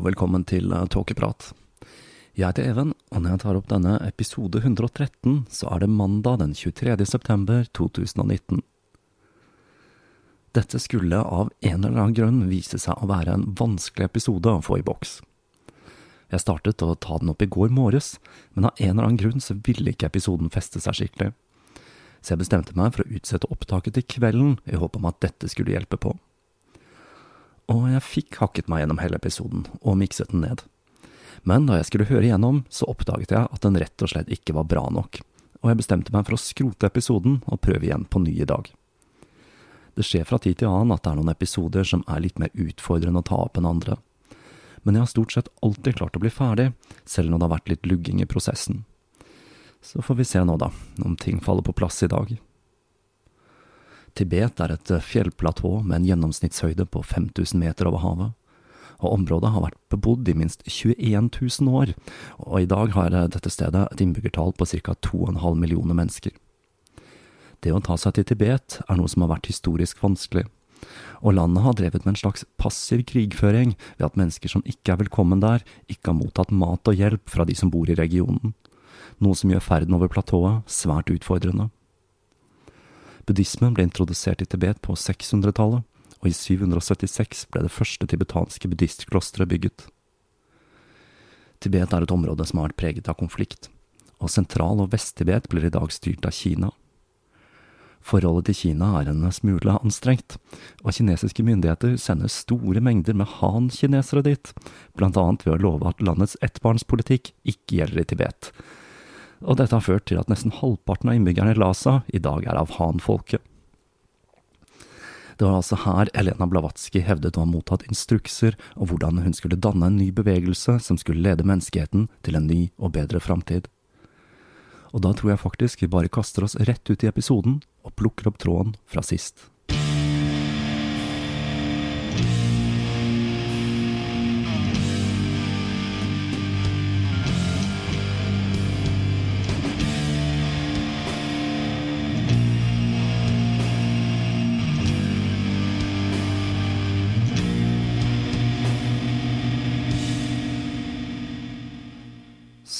Og velkommen til eh, Tåkeprat. Jeg heter Even, og når jeg tar opp denne episode 113, så er det mandag den 23. september 2019. Dette skulle av en eller annen grunn vise seg å være en vanskelig episode å få i boks. Jeg startet å ta den opp i går morges, men av en eller annen grunn så ville ikke episoden feste seg skikkelig. Så jeg bestemte meg for å utsette opptaket til kvelden i håp om at dette skulle hjelpe på og jeg fikk hakket meg gjennom hele episoden og mikset den ned. Men da jeg skulle høre igjennom, så oppdaget jeg at den rett og slett ikke var bra nok, og jeg bestemte meg for å skrote episoden og prøve igjen på ny i dag. Det skjer fra tid til annen at det er noen episoder som er litt mer utfordrende å ta opp enn andre, men jeg har stort sett alltid klart å bli ferdig, selv når det har vært litt lugging i prosessen. Så får vi se nå, da, om ting faller på plass i dag. Tibet er et fjellplatå med en gjennomsnittshøyde på 5000 meter over havet, og området har vært bebodd i minst 21 000 år, og i dag har dette stedet et innbyggertall på ca. 2,5 millioner mennesker. Det å ta seg til Tibet er noe som har vært historisk vanskelig, og landet har drevet med en slags passiv krigføring ved at mennesker som ikke er velkommen der, ikke har mottatt mat og hjelp fra de som bor i regionen, noe som gjør ferden over platået svært utfordrende. Buddhismen ble introdusert i Tibet på 600-tallet, og i 776 ble det første tibetanske buddhistklosteret bygget. Tibet er et område som har vært preget av konflikt, og Sentral- og Vest-Tibet blir i dag styrt av Kina. Forholdet til Kina er en smule anstrengt, og kinesiske myndigheter sender store mengder med han-kinesere dit, blant annet ved å love at landets ettbarnspolitikk ikke gjelder i Tibet, og dette har ført til at nesten halvparten av innbyggerne i Lhasa i dag er av han-folket. Det var altså her Elena Blavatsky hevdet å ha mottatt instrukser om hvordan hun skulle danne en ny bevegelse som skulle lede menneskeheten til en ny og bedre framtid. Og da tror jeg faktisk vi bare kaster oss rett ut i episoden og plukker opp tråden fra sist.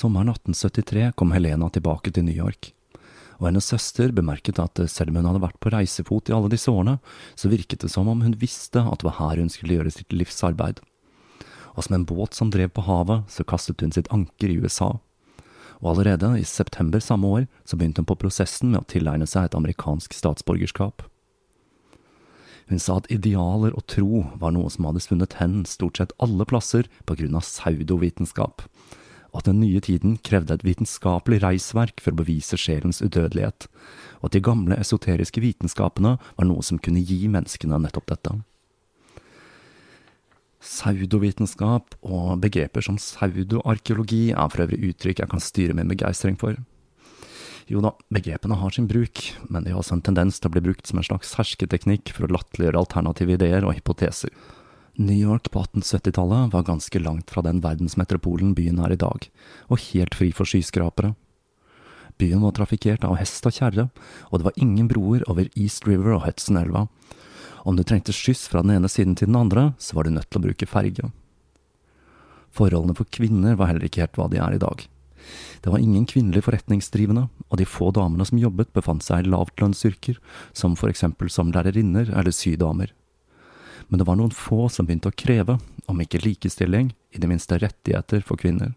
Sommeren 1873 kom Helena tilbake til New York, og hennes søster bemerket at selv om hun hadde vært på reisefot i alle disse årene, så virket det som om hun visste at det var her hun skulle gjøre sitt livs arbeid. Og som en båt som drev på havet, så kastet hun sitt anker i USA. Og allerede i september samme år så begynte hun på prosessen med å tilegne seg et amerikansk statsborgerskap. Hun sa at idealer og tro var noe som hadde svunnet hen stort sett alle plasser på grunn av pseudovitenskap, at den nye tiden krevde et vitenskapelig reisverk for å bevise sjelens udødelighet, og at de gamle esoteriske vitenskapene var noe som kunne gi menneskene nettopp dette. Saudovitenskap og begreper som saudoarkeologi er for øvrig uttrykk jeg kan styre min begeistring for. Jo da, begrepene har sin bruk, men de har også en tendens til å bli brukt som en slags hersketeknikk for å latterliggjøre alternative ideer og hypoteser. New York på 1870-tallet var ganske langt fra den verdensmetropolen byen er i dag, og helt fri for skyskrapere. Byen var trafikkert av hest og kjerre, og det var ingen broer over East River og Hudson-elva. Om du trengte skyss fra den ene siden til den andre, så var du nødt til å bruke ferge. Forholdene for kvinner var heller ikke helt hva de er i dag. Det var ingen kvinnelige forretningsdrivende, og de få damene som jobbet, befant seg i lavtlønnsyrker, som for eksempel som lærerinner eller sydamer men det var noen få som begynte å kreve, om ikke likestilling, i det minste rettigheter for kvinner.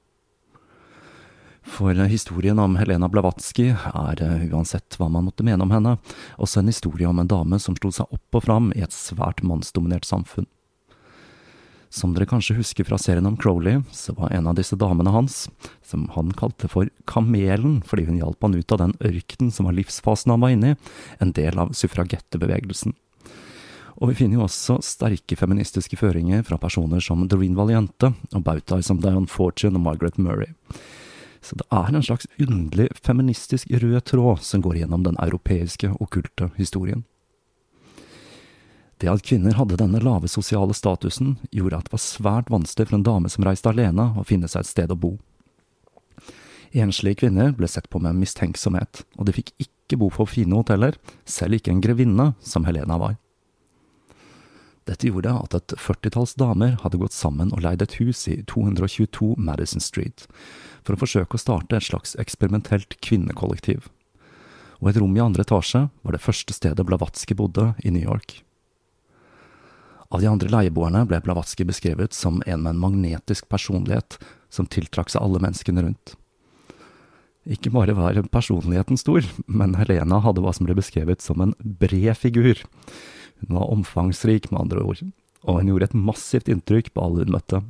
For historien om Helena Blavatsky er, eh, uansett hva man måtte mene om henne, også en historie om en dame som slo seg opp og fram i et svært mannsdominert samfunn. Som dere kanskje husker fra serien om Crowley, så var en av disse damene hans, som han kalte for Kamelen fordi hun hjalp han ut av den ørkenen som var livsfasen han var inne i, en del av suffragettebevegelsen. Og vi finner jo også sterke feministiske føringer fra personer som Doreen Valiente og bautaer som Dion Fortune og Margaret Murray. Så det er en slags underlig feministisk rød tråd som går gjennom den europeiske okkulte historien. Det at kvinner hadde denne lave sosiale statusen, gjorde at det var svært vanskelig for en dame som reiste alene, å finne seg et sted å bo. Enslige kvinner ble sett på med mistenksomhet, og de fikk ikke bo på fine hoteller, selv ikke en grevinne, som Helena var. Dette gjorde at et førtitalls damer hadde gått sammen og leid et hus i 222 Madison Street, for å forsøke å starte et slags eksperimentelt kvinnekollektiv. Og et rom i andre etasje var det første stedet Blavatsky bodde i New York. Av de andre leieboerne ble Blavatsky beskrevet som en med en magnetisk personlighet som tiltrakk seg alle menneskene rundt. Ikke bare var personligheten stor, men Helena hadde hva som ble beskrevet som en bred figur hun var omfangsrik, med andre ord, og hun gjorde et massivt inntrykk på alle hun møtte.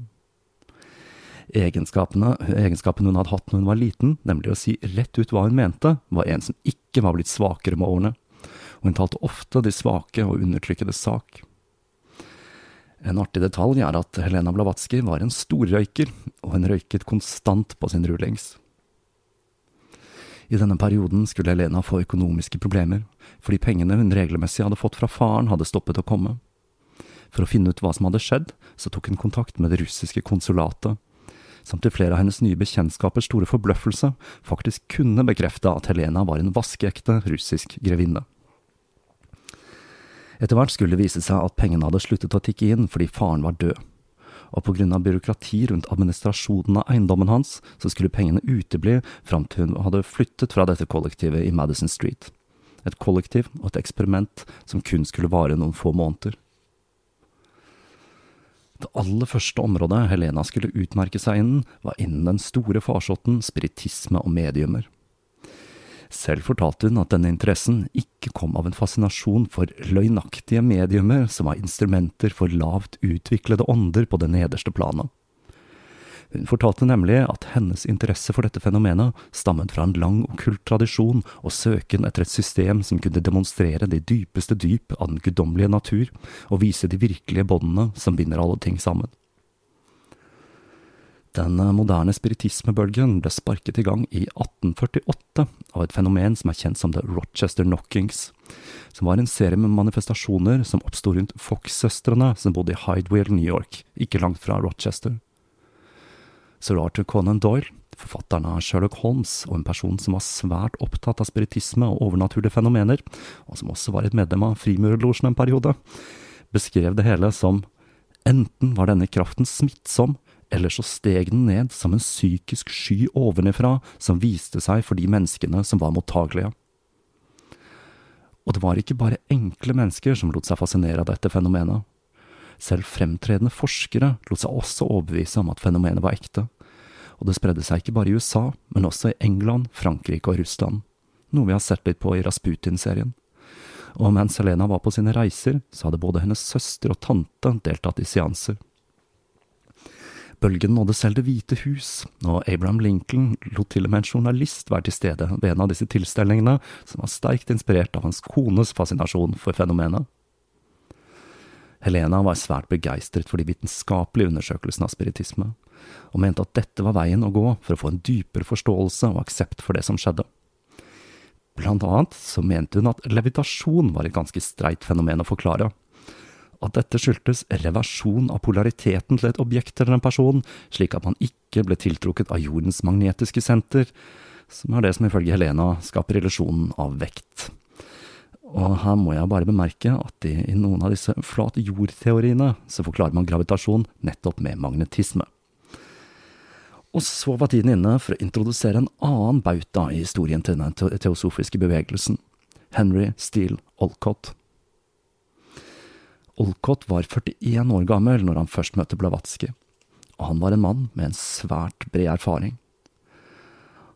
Egenskapene, egenskapen hun hadde hatt når hun var liten, nemlig å si rett ut hva hun mente, var en som ikke var blitt svakere med årene, og hun talte ofte de svake og undertrykkedes sak. En artig detalj er at Helena Blavatsky var en storrøyker, og hun røyket konstant på sin rullings. I denne perioden skulle Helena få økonomiske problemer, fordi pengene hun regelmessig hadde fått fra faren, hadde stoppet å komme. For å finne ut hva som hadde skjedd, så tok hun kontakt med det russiske konsulatet, som til flere av hennes nye bekjentskapers store forbløffelse faktisk kunne bekrefte at Helena var en vaskeekte russisk grevinne. Etter hvert skulle det vise seg at pengene hadde sluttet å tikke inn fordi faren var død og av byråkrati rundt administrasjonen av eiendommen hans, så skulle pengene utebli fram til hun hadde flyttet fra dette kollektivet i Madison Street. Et kollektiv og et eksperiment som kun skulle vare noen få måneder. Det aller første området Helena skulle utmerke seg innen, var innen den store farsotten spiritisme og mediumer. Selv fortalte hun at denne interessen ikke kom av en fascinasjon for løgnaktige mediumer som var instrumenter for lavt utviklede ånder på det nederste planet. Hun fortalte nemlig at hennes interesse for dette fenomenet stammet fra en lang okkult tradisjon og søken etter et system som kunne demonstrere de dypeste dyp av den guddommelige natur, og vise de virkelige båndene som binder alle ting sammen. Den moderne spiritismebølgen ble sparket i gang i 1848 av et fenomen som er kjent som The Rochester Knockings, som var en serie med manifestasjoner som oppsto rundt Fox-søstrene som bodde i Hydeville, New York, ikke langt fra Rochester. Sir Arthur Conan Doyle, forfatteren av Sherlock Holmes og en person som var svært opptatt av spiritisme og overnaturlige fenomener, og som også var et medlem av Frimurerlosjen en periode, beskrev det hele som enten var denne kraften smittsom, eller så steg den ned som en psykisk sky ovenifra som viste seg for de menneskene som var mottagelige. Og det var ikke bare enkle mennesker som lot seg fascinere av dette fenomenet. Selv fremtredende forskere lot seg også overbevise om at fenomenet var ekte, og det spredde seg ikke bare i USA, men også i England, Frankrike og Russland, noe vi har sett litt på i Rasputin-serien. Og mens Helena var på sine reiser, så hadde både hennes søster og tante deltatt i seanser. Bølgen nådde selv Det hvite hus, og Abraham Lincoln lot til og med en journalist være til stede ved en av disse tilstelningene, som var sterkt inspirert av hans kones fascinasjon for fenomenet. Helena var svært begeistret for de vitenskapelige undersøkelsene av spiritisme, og mente at dette var veien å gå for å få en dypere forståelse og aksept for det som skjedde. Blant annet så mente hun at levitasjon var et ganske streit fenomen å forklare. At dette skyldtes reversjon av polariteten til et objekt eller en person, slik at man ikke ble tiltrukket av jordens magnetiske senter, som er det som ifølge Helena skaper illusjonen av vekt. Og her må jeg bare bemerke at i, i noen av disse flat jord-teoriene så forklarer man gravitasjon nettopp med magnetisme. Og så var tiden inne for å introdusere en annen bauta i historien til den teosofiske bevegelsen, Henry Steele Olcott. Olcott var 41 år gammel når han først møtte Blavatsky, og han var en mann med en svært bred erfaring.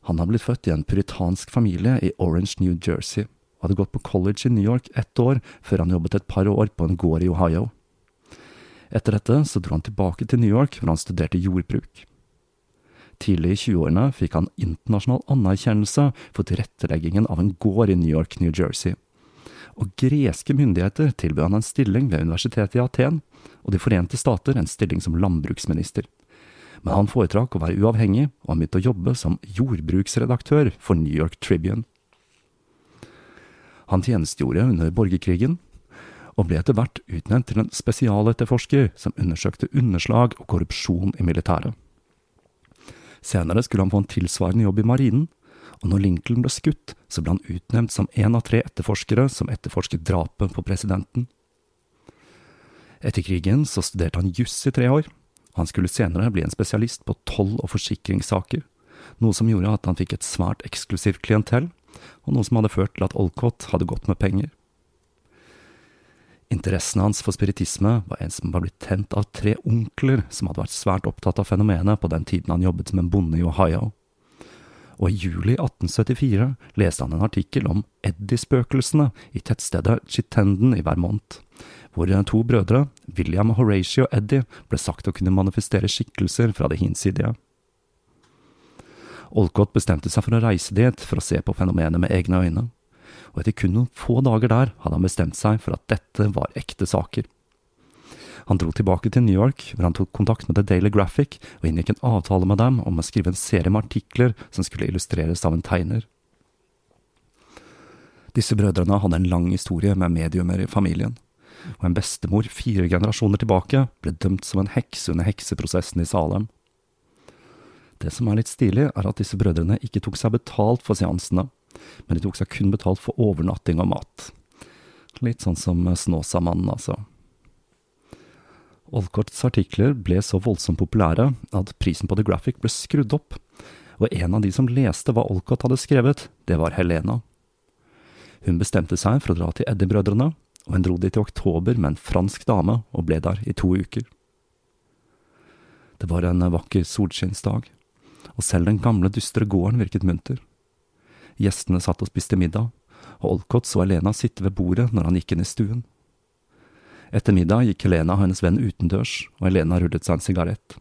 Han hadde blitt født i en puritansk familie i Orange, New Jersey, og hadde gått på college i New York ett år før han jobbet et par år på en gård i Ohio. Etter dette så dro han tilbake til New York, hvor han studerte jordbruk. Tidlig i 20-årene fikk han internasjonal anerkjennelse for tilretteleggingen av en gård i New York, New Jersey. Og greske myndigheter tilbød han en stilling ved universitetet i Aten, og De forente stater en stilling som landbruksminister. Men han foretrakk å være uavhengig, og han begynte å jobbe som jordbruksredaktør for New York Tribune. Han tjenestegjorde under borgerkrigen, og ble etter hvert utnevnt til en spesialetterforsker som undersøkte underslag og korrupsjon i militæret. Senere skulle han få en tilsvarende jobb i marinen, og når Lincoln ble skutt, så ble han utnevnt som en av tre etterforskere som etterforsket drapet på presidenten. Etter krigen så studerte han juss i tre år, han skulle senere bli en spesialist på toll- og forsikringssaker, noe som gjorde at han fikk et svært eksklusivt klientell, og noe som hadde ført til at Olcott hadde gått med penger. Interessen hans for spiritisme var en som var blitt tent av tre onkler som hadde vært svært opptatt av fenomenet på den tiden han jobbet som en bonde i Ohio. Og i juli 1874 leste han en artikkel om Eddie-spøkelsene i tettstedet Chittenden i Vermont, hvor to brødre, William Horatio og Eddie, ble sagt å kunne manifestere skikkelser fra det hinsidige. Olcott bestemte seg for å reise dit for å se på fenomenet med egne øyne og etter kun noen få dager der hadde han bestemt seg for at dette var ekte saker. Han dro tilbake til New York, hvor han tok kontakt med The Daily Graphic og inngikk en avtale med dem om å skrive en serie med artikler som skulle illustreres av en tegner. Disse brødrene hadde en lang historie med mediumer i familien, og en bestemor fire generasjoner tilbake ble dømt som en heks under hekseprosessen i Salem. Det som er litt stilig, er at disse brødrene ikke tok seg betalt for seansene, men de tok seg kun betalt for overnatting og mat. Litt sånn som Snåsamannen, altså. Olcotts artikler ble så voldsomt populære at prisen på The Graphic ble skrudd opp, og en av de som leste hva Olcott hadde skrevet, det var Helena. Hun bestemte seg for å dra til Eddie-brødrene, og hun dro dit i oktober med en fransk dame og ble der i to uker. Det var en vakker solskinnsdag, og selv den gamle, dystre gården virket munter. Gjestene satt og spiste middag, og Olcott så Helena sitte ved bordet når han gikk inn i stuen. Etter middag gikk Helena og hennes venn utendørs, og Helena rullet seg en sigarett.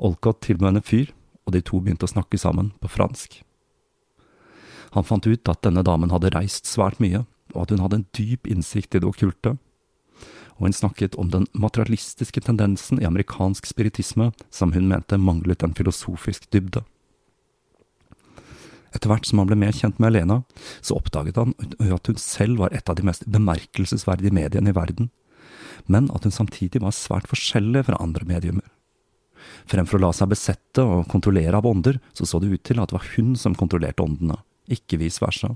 Olcott tilbød henne fyr, og de to begynte å snakke sammen på fransk. Han fant ut at denne damen hadde reist svært mye, og at hun hadde en dyp innsikt i det okkulte. Og hun snakket om den materialistiske tendensen i amerikansk spiritisme som hun mente manglet en filosofisk dybde. Etter hvert som han ble mer kjent med Helena, så oppdaget han at hun selv var et av de mest bemerkelsesverdige mediene i verden, men at hun samtidig var svært forskjellig fra andre mediumer. Fremfor å la seg besette og kontrollere av ånder, så så det ut til at det var hun som kontrollerte åndene, ikke vice versa.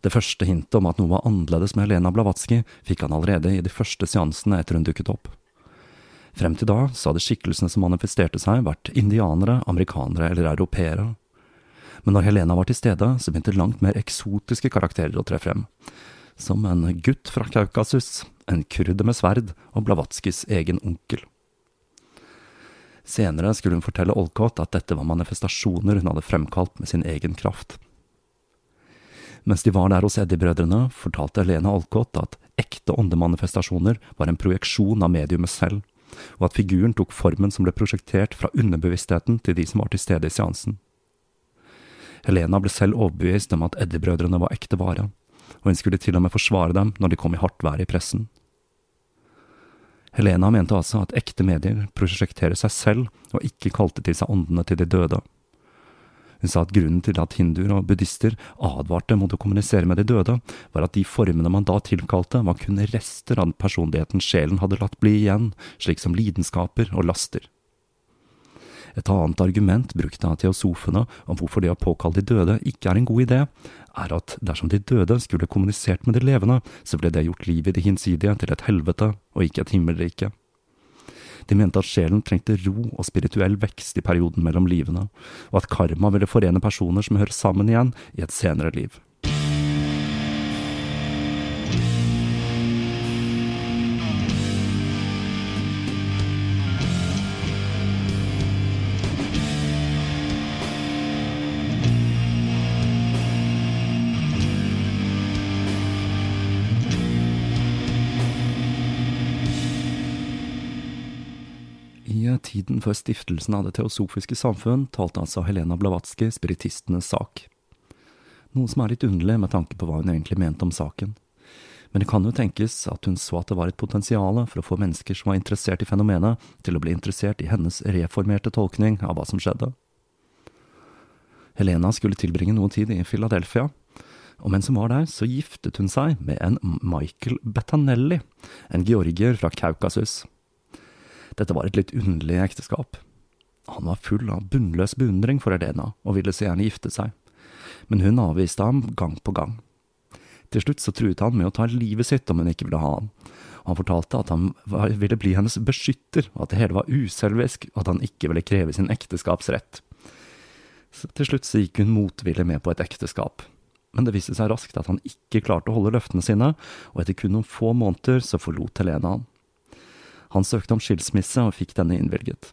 Det første hintet om at noe var annerledes med Helena Blavatsky, fikk han allerede i de første seansene etter hun dukket opp. Frem til da så hadde skikkelsene som manifesterte seg, vært indianere, amerikanere eller europeere, men når Helena var til stede, så begynte langt mer eksotiske karakterer å tre frem. Som en gutt fra Kaukasus, en kurder med sverd og Blavatskys egen onkel. Senere skulle hun fortelle Olcott at dette var manifestasjoner hun hadde fremkalt med sin egen kraft. Mens de var der hos Eddie-brødrene, fortalte Helena Olcott at ekte åndemanifestasjoner var en projeksjon av mediumet selv, og at figuren tok formen som ble prosjektert fra underbevisstheten til de som var til stede i seansen. Helena ble selv overbevist om at Eddie-brødrene var ekte vare, og hun skulle til og med forsvare dem når de kom i hardt vær i pressen. Helena mente altså at ekte medier prosjekterer seg selv, og ikke kalte til seg åndene til de døde. Hun sa at grunnen til at hinduer og buddhister advarte mot å kommunisere med de døde, var at de formene man da tilkalte, var kun rester av den personligheten sjelen hadde latt bli igjen, slik som lidenskaper og laster. Et annet argument brukt av teosofene om hvorfor det å påkalle de døde ikke er en god idé, er at dersom de døde skulle kommunisert med de levende, så ble det gjort livet i det hinsidige til et helvete og ikke et himmelrike. De mente at sjelen trengte ro og spirituell vekst i perioden mellom livene, og at karma ville forene personer som hører sammen igjen i et senere liv. I tiden før stiftelsen av Det teosofiske samfunn talte altså Helena Blavatsky spiritistenes sak. Noe som er litt underlig med tanke på hva hun egentlig mente om saken. Men det kan jo tenkes at hun så at det var et potensial for å få mennesker som var interessert i fenomenet, til å bli interessert i hennes reformerte tolkning av hva som skjedde. Helena skulle tilbringe noe tid i Philadelphia, og mens hun var der, så giftet hun seg med en Michael Bettanelli, en georgier fra Kaukasus. Dette var et litt underlig ekteskap. Han var full av bunnløs beundring for Helena, og ville så gjerne gifte seg, men hun avviste ham gang på gang. Til slutt så truet han med å ta livet sitt om hun ikke ville ha han. Han fortalte at han ville bli hennes beskytter, og at det hele var uselvisk, og at han ikke ville kreve sin ekteskapsrett. Så til slutt så gikk hun motvillig med på et ekteskap. Men det viste seg raskt at han ikke klarte å holde løftene sine, og etter kun noen få måneder så forlot Helena han. Han søkte om skilsmisse og fikk denne innvilget.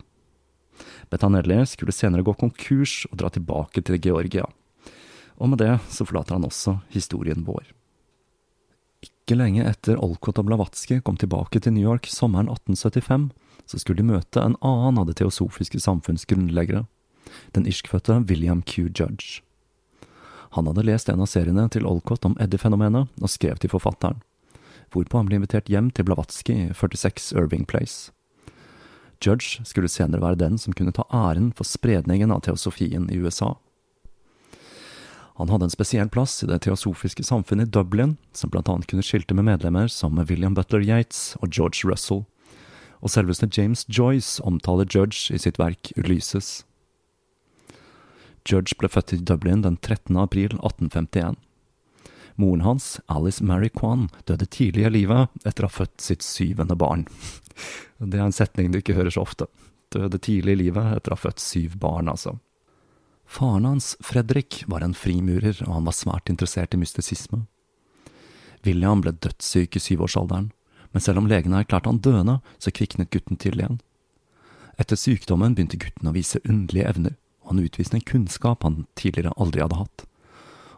Betanelli skulle senere gå konkurs og dra tilbake til Georgia. Og med det så forlater han også historien vår. Ikke lenge etter Olcott og Blavatsky kom tilbake til New York sommeren 1875, så skulle de møte en annen av det teosofiske samfunns grunnleggere, den irskfødte William Q. Judge. Han hadde lest en av seriene til Olcott om Eddie-fenomenet, og skrev til forfatteren hvorpå han ble invitert hjem til Blavatsky i 46 Irving Place. Judge skulle senere være den som kunne ta æren for spredningen av teosofien i USA. Han hadde en spesiell plass i det teosofiske samfunnet i Dublin, som blant annet kunne skilte med medlemmer som William Butler Yates og George Russell, og selveste James Joyce omtaler Judge i sitt verk Ulyses. Judge ble født i Dublin den 13. april 1851. Moren hans, Alice Mary Kwan, døde tidlig i livet etter å ha født sitt syvende barn. Det er en setning du ikke hører så ofte. Døde tidlig i livet etter å ha født syv barn, altså. Faren hans, Fredrik, var en frimurer, og han var svært interessert i mystisisme. William ble dødssyk i syvårsalderen, men selv om legene erklærte han døende, så kviknet gutten til igjen. Etter sykdommen begynte gutten å vise underlige evner, og han utviste en kunnskap han tidligere aldri hadde hatt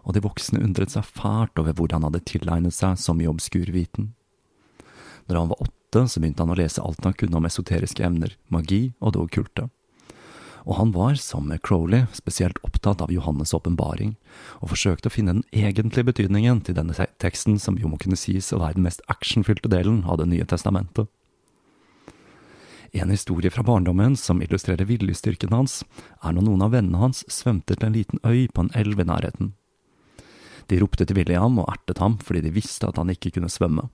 og de voksne undret seg fælt over hvor han hadde tilegnet seg så mye obskur viten. Når han var åtte, så begynte han å lese alt han kunne om esoteriske emner, magi og det okkulte. Og han var, som med Crowley, spesielt opptatt av Johannes' åpenbaring, og forsøkte å finne den egentlige betydningen til denne teksten, som jo må kunne sies å være den mest actionfylte delen av Det nye testamentet. En historie fra barndommen som illustrerer viljestyrken hans, er når noen av vennene hans svømte til en liten øy på en elv i nærheten. De ropte til William og ertet ham fordi de visste at han ikke kunne svømme.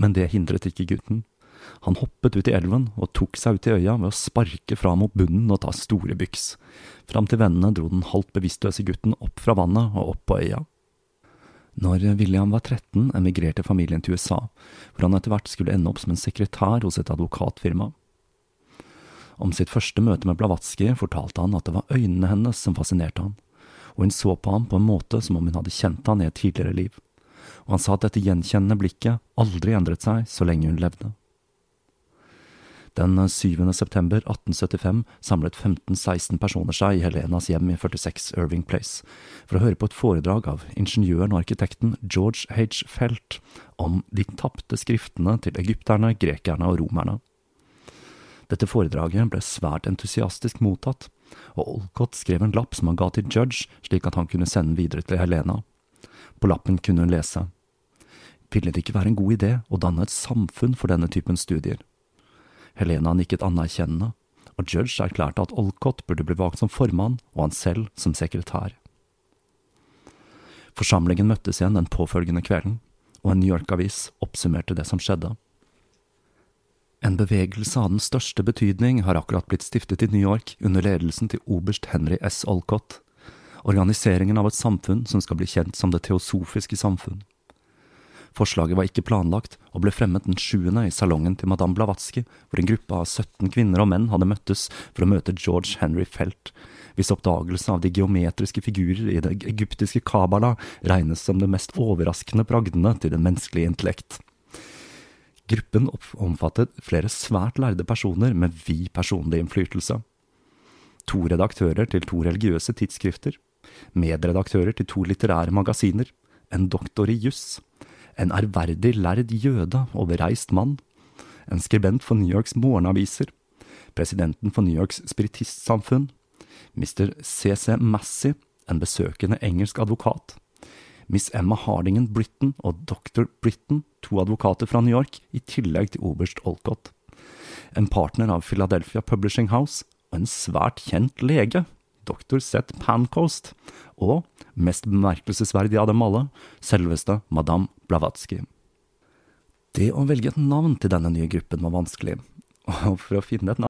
Men det hindret ikke gutten. Han hoppet ut i elven og tok seg ut i øya ved å sparke fra mot bunnen og ta store byks. Fram til vennene dro den halvt bevisstløse gutten opp fra vannet og opp på øya. Når William var 13, emigrerte familien til USA, hvor han etter hvert skulle ende opp som en sekretær hos et advokatfirma. Om sitt første møte med Blavatsky fortalte han at det var øynene hennes som fascinerte han og hun så på ham på en måte som om hun hadde kjent han i et tidligere liv, og han sa at dette gjenkjennende blikket aldri endret seg så lenge hun levde. Den 7. september 1875 samlet 15–16 personer seg i Helenas hjem i 46 Irving Place for å høre på et foredrag av ingeniøren og arkitekten George H. Felt om de tapte skriftene til egypterne, grekerne og romerne. Dette foredraget ble svært entusiastisk mottatt, og Olcott skrev en lapp som han ga til Judge, slik at han kunne sende den videre til Helena. På lappen kunne hun lese. Ville det ikke være en god idé å danne et samfunn for denne typen studier? Helena nikket anerkjennende, og Judge erklærte at Olcott burde bli valgt som formann og han selv som sekretær. Forsamlingen møttes igjen den påfølgende kvelden, og en New York-avis oppsummerte det som skjedde. En bevegelse av den største betydning har akkurat blitt stiftet i New York under ledelsen til oberst Henry S. Olcott, organiseringen av et samfunn som skal bli kjent som det teosofiske samfunn. Forslaget var ikke planlagt, og ble fremmet den sjuende i salongen til madame Blavatsky, hvor en gruppe av 17 kvinner og menn hadde møttes for å møte George Henry Felt, hvis oppdagelse av de geometriske figurer i det egyptiske kabala regnes som det mest overraskende bragdene til den menneskelige intellekt. Gruppen omfattet flere svært lærde personer med vid personlig innflytelse. To redaktører til to religiøse tidsskrifter, medredaktører til to litterære magasiner, en doktor i juss, en ærverdig lærd jøde og bereist mann, en skribent for New Yorks morgenaviser, presidenten for New Yorks spiritistsamfunn, Mr. C.C. Massey, en besøkende engelsk advokat, Miss Emma Hardingen Britton og Dr. Britton, to advokater fra New York, i tillegg til oberst Olcott, en partner av Philadelphia Publishing House og en svært kjent lege, dr. Seth Pancoast, og, mest bemerkelsesverdig av dem alle, selveste madame Blavatsky. Det å velge et navn til denne nye gruppen var vanskelig, og for å finne et navn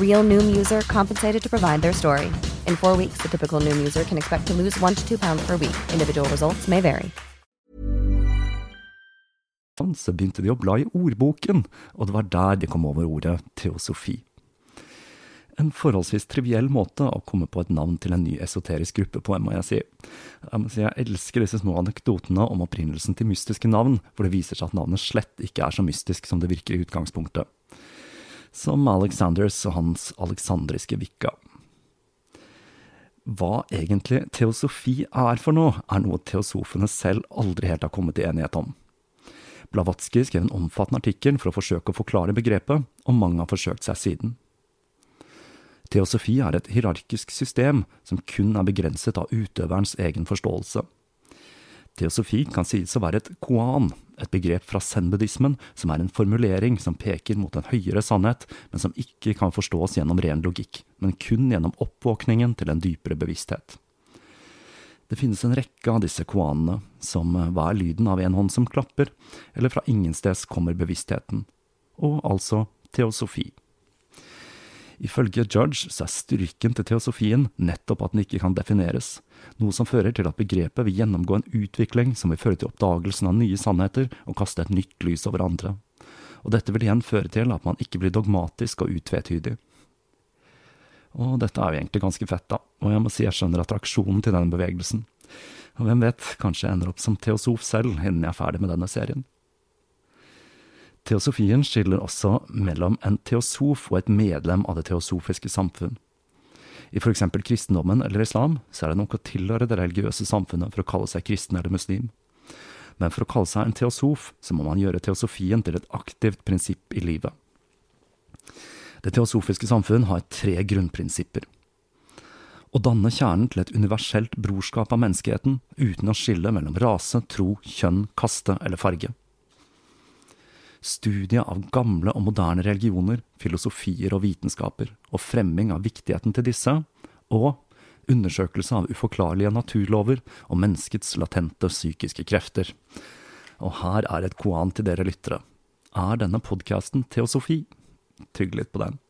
Real Noom user compensated to provide their story. In four weeks, the typical Noom user can expect to lose one to two pounds per week. Individual results may vary. så begynte de å bla i ordboken, og det var der de kom over ordet teosofi. En forholdsvis triviell måte å komme på et navn til en ny esoterisk gruppe på, må jeg si. Jeg, må si, jeg elsker disse små anekdotene om opprinnelsen til mystiske navn, hvor det viser seg at navnet slett ikke er så mystisk som det virker i utgangspunktet. Som Alexanders og hans alexandriske vikka. Hva egentlig teosofi er for noe, er noe teosofene selv aldri helt har kommet til enighet om. Blavatsky skrev en omfattende artikkel for å forsøke å forklare begrepet, og mange har forsøkt seg siden. Teosofi er et hierarkisk system som kun er begrenset av utøverens egen forståelse. Teosofi kan sies å være et koan, et begrep fra zen-buddhismen som er en formulering som peker mot en høyere sannhet, men som ikke kan forstås gjennom ren logikk, men kun gjennom oppvåkningen til en dypere bevissthet. Det finnes en rekke av disse koanene, som hva er lyden av en hånd som klapper, eller fra ingensteds kommer bevisstheten, og altså teosofi. Ifølge Judge så er styrken til teosofien nettopp at den ikke kan defineres, noe som fører til at begrepet vil gjennomgå en utvikling som vil føre til oppdagelsen av nye sannheter og kaste et nytt lys over andre. Og dette vil igjen føre til at man ikke blir dogmatisk og utvetydig. Og dette er jo egentlig ganske fett, da, og jeg må si jeg skjønner attraksjonen til denne bevegelsen. Og hvem vet, kanskje jeg ender opp som teosof selv innen jeg er ferdig med denne serien. Teosofien skiller også mellom en teosof og et medlem av det teosofiske samfunn. I eksempel kristendommen eller islam så er det nok å tilhøre det religiøse samfunnet for å kalle seg kristen eller muslim. Men for å kalle seg en teosof, så må man gjøre teosofien til et aktivt prinsipp i livet. Det teosofiske samfunn har tre grunnprinsipper. Å danne kjernen til et universelt brorskap av menneskeheten, uten å skille mellom rase, tro, kjønn, kaste eller farge. Studiet av gamle og moderne religioner, filosofier og vitenskaper, og fremming av viktigheten til disse, og undersøkelse av uforklarlige naturlover og menneskets latente psykiske krefter. Og her er et koan til dere lyttere. Er denne podkasten teosofi? Tygg litt på den.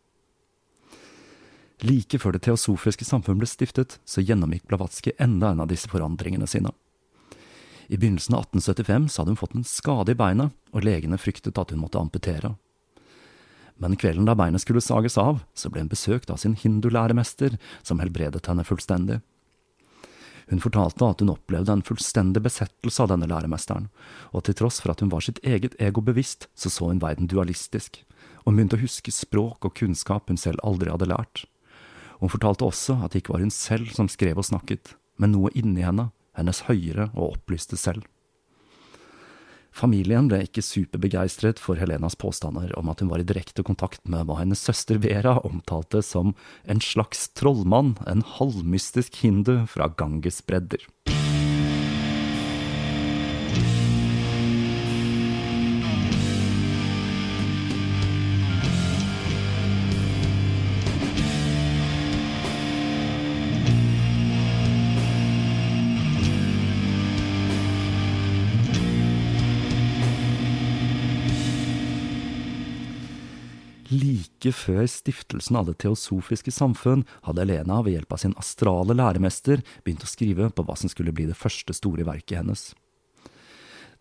Like før Det teosofiske samfunn ble stiftet, så gjennomgikk Blavatsky enda en av disse forandringene sine. I begynnelsen av 1875 så hadde hun fått en skade i beinet, og legene fryktet at hun måtte amputere. Men kvelden da beinet skulle sages av, så ble hun besøkt av sin hindulæremester, som helbredet henne fullstendig. Hun fortalte at hun opplevde en fullstendig besettelse av denne læremesteren, og til tross for at hun var sitt eget ego bevisst, så så hun verden dualistisk, og begynte å huske språk og kunnskap hun selv aldri hadde lært. Hun fortalte også at det ikke var hun selv som skrev og snakket, men noe inni henne, hennes høyere og opplyste selv. Familien ble ikke superbegeistret for Helenas påstander om at hun var i direkte kontakt med hva hennes søster Vera omtalte som en slags trollmann, en halvmystisk hindu fra Ganges bredder. Like før stiftelsen av Det teosofiske samfunn hadde Elena ved hjelp av sin astrale læremester begynt å skrive på hva som skulle bli det første store verket hennes.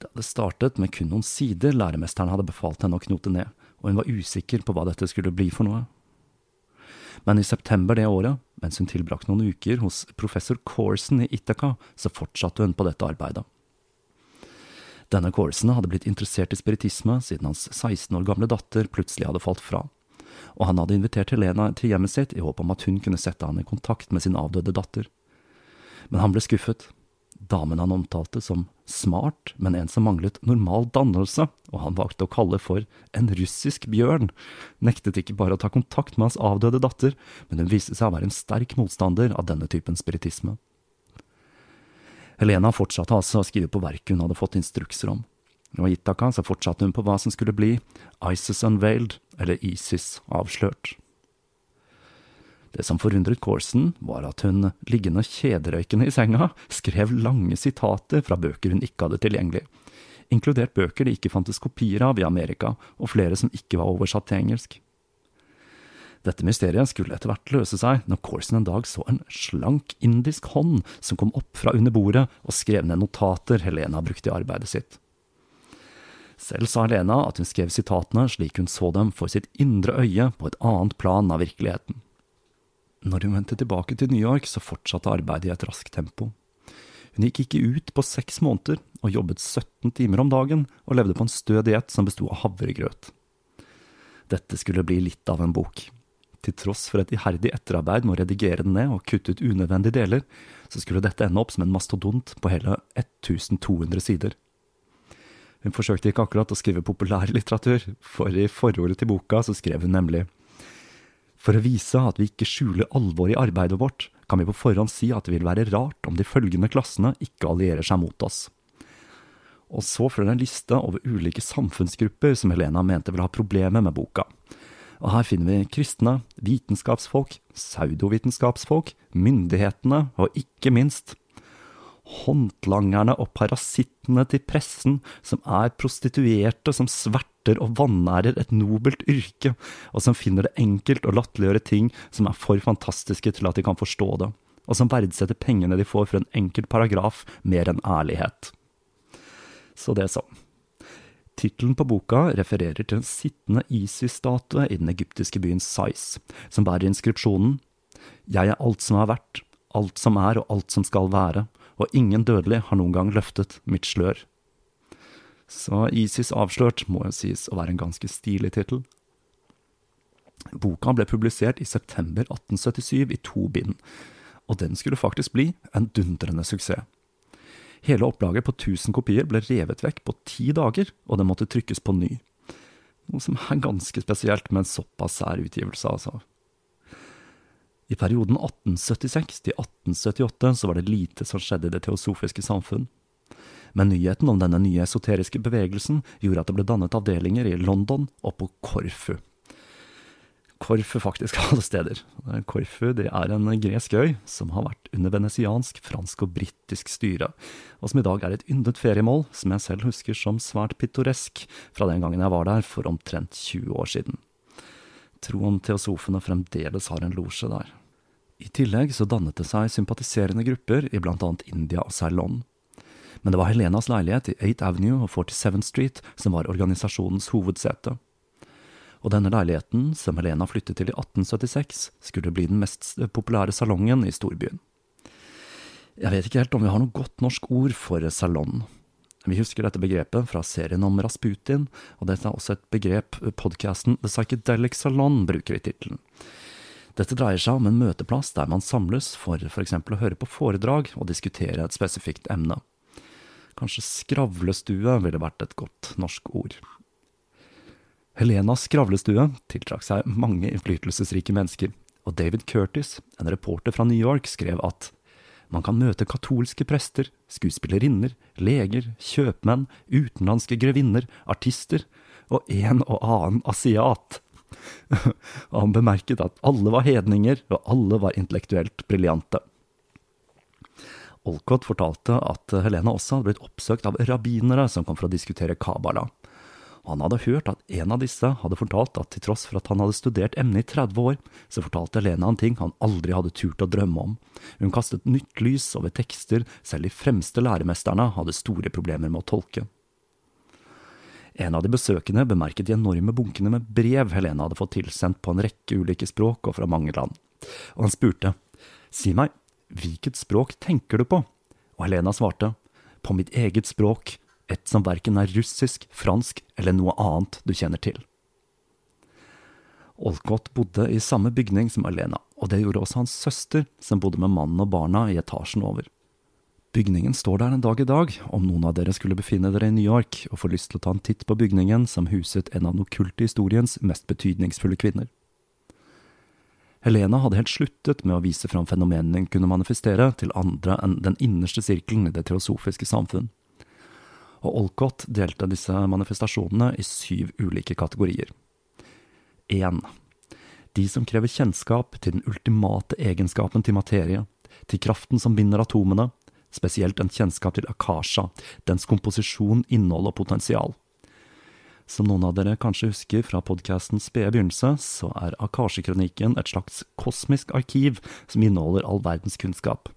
Det hadde startet med kun noen sider læremesteren hadde befalt henne å knote ned, og hun var usikker på hva dette skulle bli for noe. Men i september det året, mens hun tilbrakte noen uker hos professor Corson i Ithaca, så fortsatte hun på dette arbeidet. Denne Corson hadde blitt interessert i spiritisme siden hans 16 år gamle datter plutselig hadde falt fra, og han hadde invitert Helena til hjemmet sitt i håp om at hun kunne sette han i kontakt med sin avdøde datter. Men han ble skuffet. Damen han omtalte som smart, men en som manglet normal dannelse, og han valgte å kalle for en russisk bjørn, nektet ikke bare å ta kontakt med hans avdøde datter, men hun viste seg å være en sterk motstander av denne typen spiritisme. Helena fortsatte altså å skrive på verket hun hadde fått instrukser om, og i Ithaca så fortsatte hun på hva som skulle bli Isis Unveiled, eller Isis avslørt. Det som forundret Corson, var at hun, liggende kjederøykende i senga, skrev lange sitater fra bøker hun ikke hadde tilgjengelig, inkludert bøker det ikke fantes kopier av i Amerika, og flere som ikke var oversatt til engelsk. Dette mysteriet skulle etter hvert løse seg når Corson en dag så en slank indisk hånd som kom opp fra under bordet og skrev ned notater Helena brukte i arbeidet sitt. Selv sa Lena at hun skrev sitatene slik hun så dem for sitt indre øye på et annet plan av virkeligheten. Når hun vendte tilbake til New York, så fortsatte arbeidet i et raskt tempo. Hun gikk ikke ut på seks måneder og jobbet 17 timer om dagen og levde på en stø diett som besto av havregrøt. Dette skulle bli litt av en bok. Til tross for et iherdig etterarbeid med å redigere den ned og kutte ut unødvendige deler, så skulle dette ende opp som en mastodont på hele 1200 sider. Hun forsøkte ikke akkurat å skrive populærlitteratur, for i forordet til boka så skrev hun nemlig For å vise at vi ikke skjuler alvoret i arbeidet vårt, kan vi på forhånd si at det vil være rart om de følgende klassene ikke allierer seg mot oss. Og så følger en liste over ulike samfunnsgrupper som Helena mente ville ha problemer med boka. Og her finner vi kristne, vitenskapsfolk, pseudovitenskapsfolk, myndighetene og ikke minst håndlangerne og parasittene til pressen, som er prostituerte som sverter og vanærer et nobelt yrke, og som finner det enkelt å latterliggjøre ting som er for fantastiske til at de kan forstå det, og som verdsetter pengene de får for en enkelt paragraf mer enn ærlighet. Så det er sånn. Tittelen på boka refererer til en sittende Isis-statue i den egyptiske byen Sais, som bærer inskripsjonen Jeg er alt som har vært, alt som er og alt som skal være, og ingen dødelig har noen gang løftet mitt slør. Så Isis avslørt må jo sies å være en ganske stilig tittel. Boka ble publisert i september 1877 i to bind, og den skulle faktisk bli en dundrende suksess. Hele opplaget på 1000 kopier ble revet vekk på ti dager, og det måtte trykkes på ny. Noe som er ganske spesielt med en såpass sær utgivelse, altså. I perioden 1876 til 1878 så var det lite som skjedde i det teosofiske samfunn. Men nyheten om denne nye esoteriske bevegelsen gjorde at det ble dannet avdelinger i London og på Korfu. Korfu faktisk alle steder. Korfu det er en gresk øy som har vært under venesiansk, fransk og britisk styre, og som i dag er et yndet feriemål som jeg selv husker som svært pittoresk fra den gangen jeg var der for omtrent 20 år siden. Tro om teosofene fremdeles har en losje der. I tillegg så dannet det seg sympatiserende grupper i annet India og Ceylon. Men det var Helenas leilighet i 8th Avenue og 47th Street som var organisasjonens hovedsete. Og denne leiligheten, som Helena flyttet til i 1876, skulle bli den mest populære salongen i storbyen. Jeg vet ikke helt om vi har noe godt norsk ord for salong. Vi husker dette begrepet fra serien om Rasputin, og dette er også et begrep podkasten The Psychedelic Salon bruker i tittelen. Dette dreier seg om en møteplass der man samles for eksempel å høre på foredrag og diskutere et spesifikt emne. Kanskje skravlestue ville vært et godt norsk ord. Helenas skravlestue tiltrakk seg mange innflytelsesrike mennesker, og David Curtis, en reporter fra New York, skrev at man kan møte katolske prester, skuespillerinner, leger, kjøpmenn, utenlandske grevinner, artister og en og annen asiat. og han bemerket at alle var hedninger, og alle var intellektuelt briljante. Olcott fortalte at Helena også hadde blitt oppsøkt av rabbinere som kom for å diskutere Han hadde hørt at en av disse hadde fortalt at til tross for at han hadde studert emnet i 30 år, så fortalte Helena en ting han aldri hadde turt å drømme om. Hun kastet nytt lys over tekster selv de fremste læremesterne hadde store problemer med å tolke. En av de besøkende bemerket de enorme bunkene med brev Helena hadde fått tilsendt på en rekke ulike språk og fra mange land, og han spurte, Si meg, hvilket språk tenker du på? Og Helena svarte, På mitt eget språk, et som verken er russisk, fransk eller noe annet du kjenner til. Olcott bodde i samme bygning som Alena, og det gjorde også hans søster, som bodde med mannen og barna i etasjen over. Bygningen står der en dag i dag, om noen av dere skulle befinne dere i New York og få lyst til å ta en titt på bygningen som huset en av den okkulte historiens mest betydningsfulle kvinner. Helena hadde helt sluttet med å vise fram fenomenene hun kunne manifestere til andre enn den innerste sirkelen i det teosofiske samfunn og Olcott delte disse manifestasjonene i syv ulike kategorier. 1. De som krever kjennskap til den ultimate egenskapen til materie, til kraften som binder atomene, spesielt en kjennskap til akasha, dens komposisjon, innhold og potensial. Som noen av dere kanskje husker fra podkastens spede begynnelse, så er Akasjekronikken et slags kosmisk arkiv som inneholder all verdens kunnskap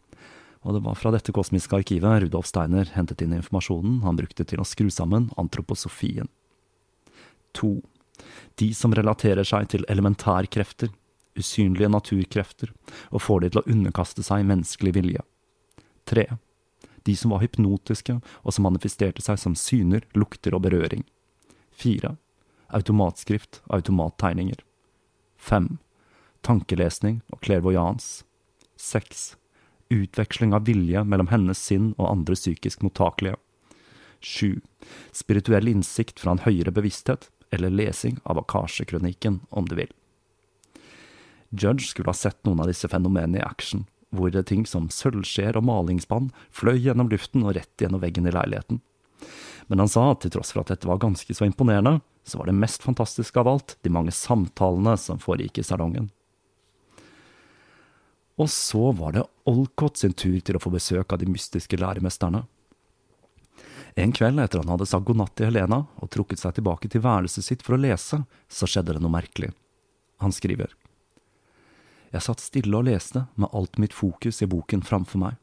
og det var fra dette kosmiske arkivet Rudolf Steiner hentet inn informasjonen han brukte til å skru sammen antroposofien. 2. De som relaterer seg til elementærkrefter, usynlige naturkrefter, og får de til å underkaste seg menneskelig vilje. 3. De som var hypnotiske, og som manifesterte seg som syner, lukter og berøring. 4. Automatskrift og automattegninger. 5. Tankelesning og clairvoyance. 6 utveksling av vilje mellom hennes sinn og andre psykisk mottakelige. 7. Spirituell innsikt fra en høyere bevissthet, eller lesing av Akasje-kronikken, om du vil. Judge skulle ha sett noen av disse fenomenene i action, hvor det ting som sølvskjeer og malingsspann fløy gjennom luften og rett gjennom veggen i leiligheten. Men han sa at til tross for at dette var ganske så imponerende, så var det mest fantastiske av alt de mange samtalene som foregikk i salongen. Og så var det Olcott sin tur til å få besøk av de mystiske læremesterne. En kveld etter han hadde sagt god natt til Helena og trukket seg tilbake til værelset sitt for å lese, så skjedde det noe merkelig. Han skriver. Jeg satt stille og leste med alt mitt fokus i boken framfor meg.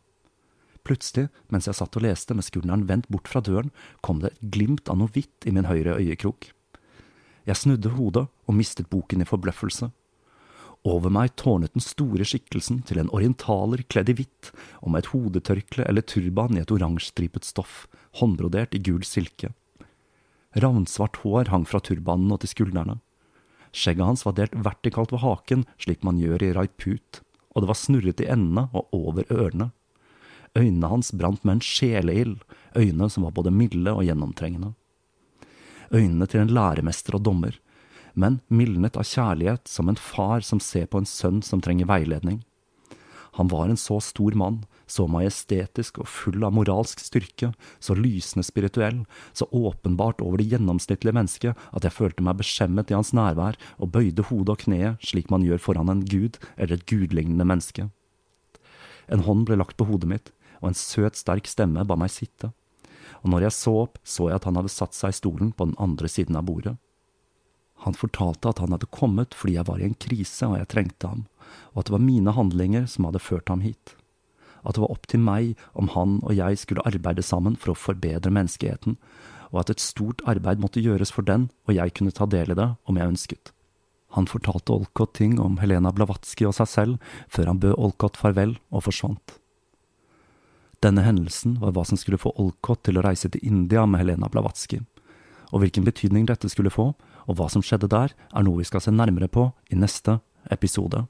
Plutselig, mens jeg satt og leste med skulderen vendt bort fra døren, kom det et glimt av noe hvitt i min høyre øyekrok. Jeg snudde hodet og mistet boken i forbløffelse. Over meg tårnet den store skikkelsen til en orientaler kledd i hvitt, og med et hodetørkle eller turban i et oransjestripet stoff, håndbrodert i gul silke. Ravnsvart hår hang fra turbanen og til skuldrene. Skjegget hans var delt vertikalt ved haken, slik man gjør i raiput, og det var snurret i endene og over ørene. Øynene hans brant med en sjeleild, øyne som var både milde og gjennomtrengende. Øynene til en læremester og dommer, men mildnet av kjærlighet som en far som ser på en sønn som trenger veiledning. Han var en så stor mann, så majestetisk og full av moralsk styrke, så lysende spirituell, så åpenbart over det gjennomsnittlige mennesket at jeg følte meg beskjemmet i hans nærvær og bøyde hodet og kneet slik man gjør foran en gud eller et gudlignende menneske. En hånd ble lagt på hodet mitt, og en søt, sterk stemme ba meg sitte. Og når jeg så opp, så jeg at han hadde satt seg i stolen på den andre siden av bordet. Han fortalte at han hadde kommet fordi jeg var i en krise og jeg trengte ham, og at det var mine handlinger som hadde ført ham hit. At det var opp til meg om han og jeg skulle arbeide sammen for å forbedre menneskeheten, og at et stort arbeid måtte gjøres for den, og jeg kunne ta del i det om jeg ønsket. Han fortalte Olcott ting om Helena Blavatsky og seg selv, før han bød Olcott farvel og forsvant. Denne hendelsen var hva som skulle få Olcott til å reise til India med Helena Blavatsky, og hvilken betydning dette skulle få, og hva som skjedde der, er noe vi skal se nærmere på i neste episode.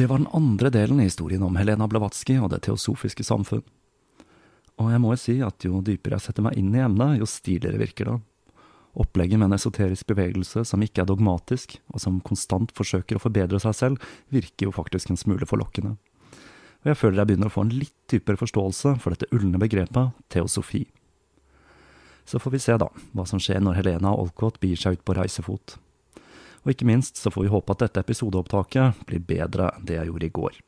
Det var den andre delen i historien om Helena Blavatsky og Det teosofiske samfunn. Og jeg må jo si at jo dypere jeg setter meg inn i emnet, jo stiligere virker det. Opplegget med en esoterisk bevegelse som ikke er dogmatisk, og som konstant forsøker å forbedre seg selv, virker jo faktisk en smule forlokkende. Og jeg føler jeg begynner å få en litt dypere forståelse for dette ulne begrepet teosofi. Så får vi se, da, hva som skjer når Helena og Olcott begir seg ut på reisefot. Og ikke minst så får vi håpe at dette episodeopptaket blir bedre enn det jeg gjorde i går.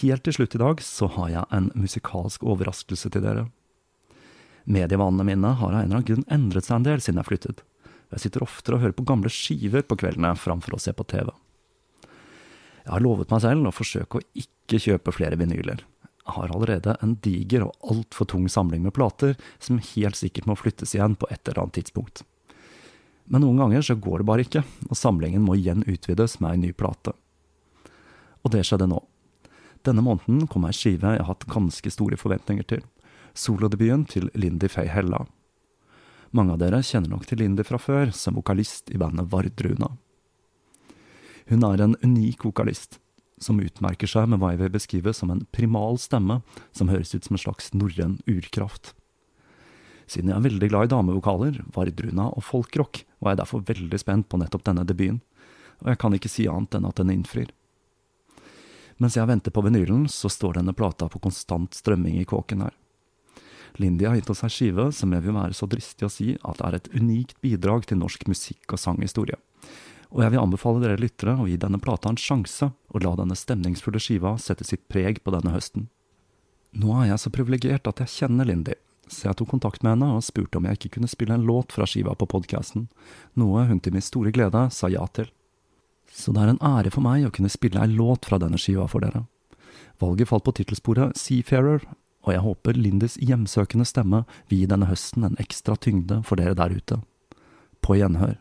Helt til slutt i dag så har jeg en musikalsk overraskelse til dere. Medievanene mine har av en eller annen grunn endret seg en del siden jeg flyttet. Jeg sitter oftere og hører på gamle skiver på kveldene framfor å se på TV. Jeg har lovet meg selv å forsøke å ikke kjøpe flere vinyler. Jeg har allerede en diger og altfor tung samling med plater som helt sikkert må flyttes igjen på et eller annet tidspunkt. Men noen ganger så går det bare ikke, og samlingen må igjen utvides med ei ny plate. Og det skjedde nå. Denne måneden kom ei skive jeg har hatt ganske store forventninger til. Solodebuten til Lindy Faye Hella. Mange av dere kjenner nok til Lindy fra før, som vokalist i bandet Vardruna. Hun er en unik vokalist, som utmerker seg med hva jeg vil beskrive som en primal stemme som høres ut som en slags norrøn urkraft. Siden jeg er veldig glad i damevokaler, vardruna og folkrock, var jeg derfor veldig spent på nettopp denne debuten, og jeg kan ikke si annet enn at den innfrir. Mens jeg venter på vinylen, så står denne plata på konstant strømming i kåken her. Lindy har gitt oss ei skive som jeg vil være så dristig å si at er et unikt bidrag til norsk musikk- og sanghistorie. Og jeg vil anbefale dere lyttere å gi denne plata en sjanse, og la denne stemningsfulle skiva sette sitt preg på denne høsten. Nå er jeg så privilegert at jeg kjenner Lindy, så jeg tok kontakt med henne og spurte om jeg ikke kunne spille en låt fra skiva på podkasten, noe hun til min store glede sa ja til. Så det er en ære for meg å kunne spille ei låt fra denne skiva for dere. Valget falt på tittelsporet Seafarer, og jeg håper Lindys hjemsøkende stemme vil gi denne høsten en ekstra tyngde for dere der ute. På gjenhør.